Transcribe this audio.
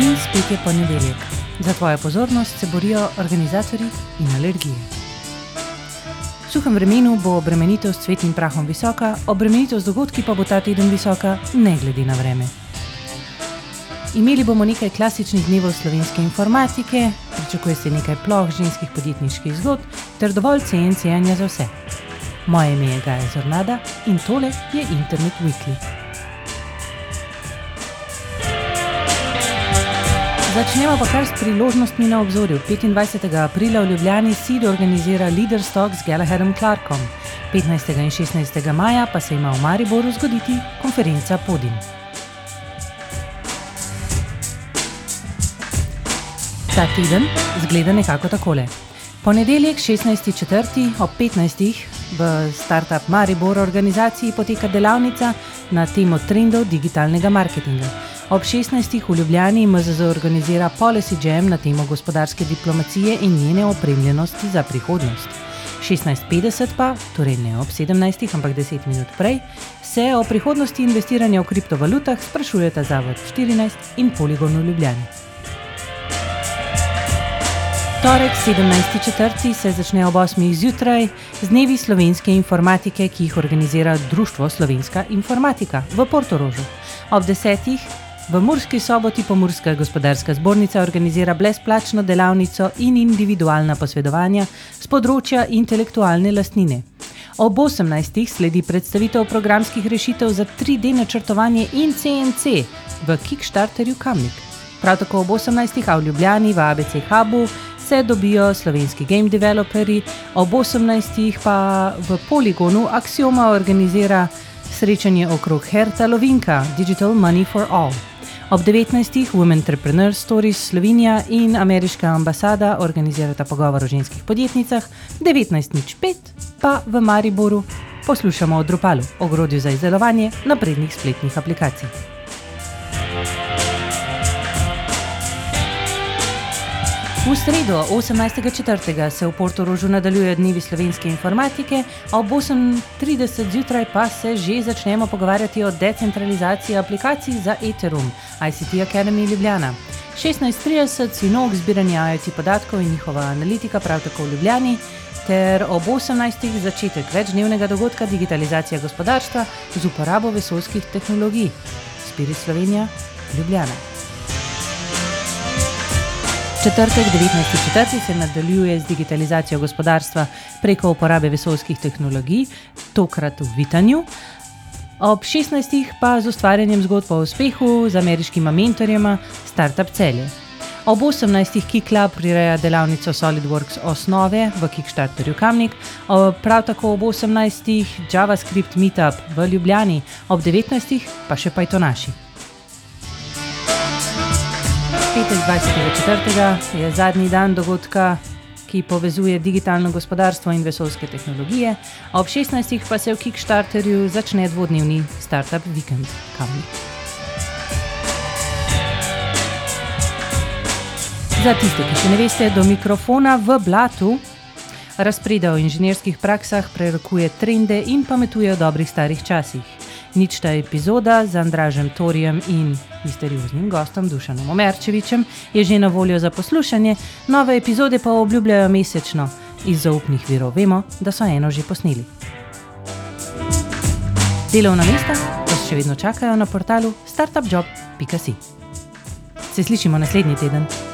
Spet je ponedeljek. Za tvojo pozornost se borijo organizatori in alergije. V suhem vremenu bo obremenitev s cvetnim prahom visoka, obremenitev z dogodki pa bo ta teden visoka, ne glede na vreme. Imeli bomo nekaj klasičnih dnevov slovenske informatike, pričakuje se nekaj ploh ženskih podjetniških zgodb ter dovolj CNC-anja za vse. Moje ime je Gaja Zornada in tole je Internet Weekly. Začnemo pa kar s priložnostmi na obzorju. 25. aprila v Ljubljani SID organizira Leaders Talk s Gallagherem Clarkom, 15. in 16. maja pa se ima v Mariboru zgoditi konferenca Podim. Ta teden zgleda nekako takole. Ponedeljek 16.4. ob 15. v Startup Maribor organizaciji poteka delavnica na temo trendov digitalnega marketinga. Ob 16. v Ljubljani MZZ organizira Policy Jam na temo gospodarske diplomacije in njene opremljenosti za prihodnost. 16.50 pa, torej ne ob 17. ampak 10 minut prej, se o prihodnosti investiranja v kriptovalutah sprašujeta Zavod 14 in Poligon v Ljubljani. Torek 17.4. se začne ob 8. zjutraj z dnevi slovenske informatike, ki jih organizira Društvo Slovenska informatika v Portorožu. Ob 10. v Murski soboti Pomurska gospodarska zbornica organizira brezplačno delavnico in individualna posvedovanja z področja intelektualne lastnine. Ob 18. sledi predstavitev programskih rešitev za 3D načrtovanje in CNC v Kickstarterju Kamnik. Prav tako ob 18. a v Ljubljani v ABC Hubu se dobijo slovenski game developerji, ob 18. pa v Poligonu Axioma organizira srečanje okrog Herta Lovinka Digital Money for All. Ob 19. Women Entrepreneur Stories Slovenija in ameriška ambasada organizirata pogovor o ženskih podjetnicah, 19.05 pa v Mariboru poslušamo o Drupalu, ogrodju za izdelovanje naprednih spletnih aplikacij. V sredo, 18.4. se v Portorožu nadaljuje dnevi slovenske informatike, ob 8.30 zjutraj pa se že začnemo pogovarjati o decentralizaciji aplikacij za Ethereum, ICT Academy Ljubljana. 16.30 sinok zbiranja IoT podatkov in njihova analitika prav tako v Ljubljani, ter ob 18. začetek večdnevnega dogodka digitalizacija gospodarstva z uporabo vesoljskih tehnologij. Spirit Slovenija, Ljubljana. Četrtek, 19.4. se nadaljuje z digitalizacijo gospodarstva preko uporabe vesoljskih tehnologij, tokrat v Vitanju. Ob 16. pa z ustvarjanjem zgodb o uspehu z ameriškima mentorjema Startup Celje. Ob 18. Kiklab prireja delavnico SolidWorks osnove v Kickstarterju Kamnik, prav tako ob 18. JavaScript Meetup v Ljubljani, ob 19. pa še Pythonaši. Petek 24. je zadnji dan dogodka, ki povezuje digitalno gospodarstvo in vesoljske tehnologije, ob 16. pa se v Kickstarterju začne dvodnevni Startup Weekend Kamnik. Za tiste, ki še ne veste, do mikrofona v blatu razpreda o inženirskih praksah, prerekuje trende in pametuje o dobrih starih časih. Nič ta epizoda z Andražem Torijem in misterioznim gostom Dušanom Omerčevičem je že na voljo za poslušanje, nove epizode pa obljubljajo mesečno. Iz zaupnih virov vemo, da so eno že posneli. Delovna mesta vas še vedno čakajo na portalu startupjob.si. Se slišimo naslednji teden.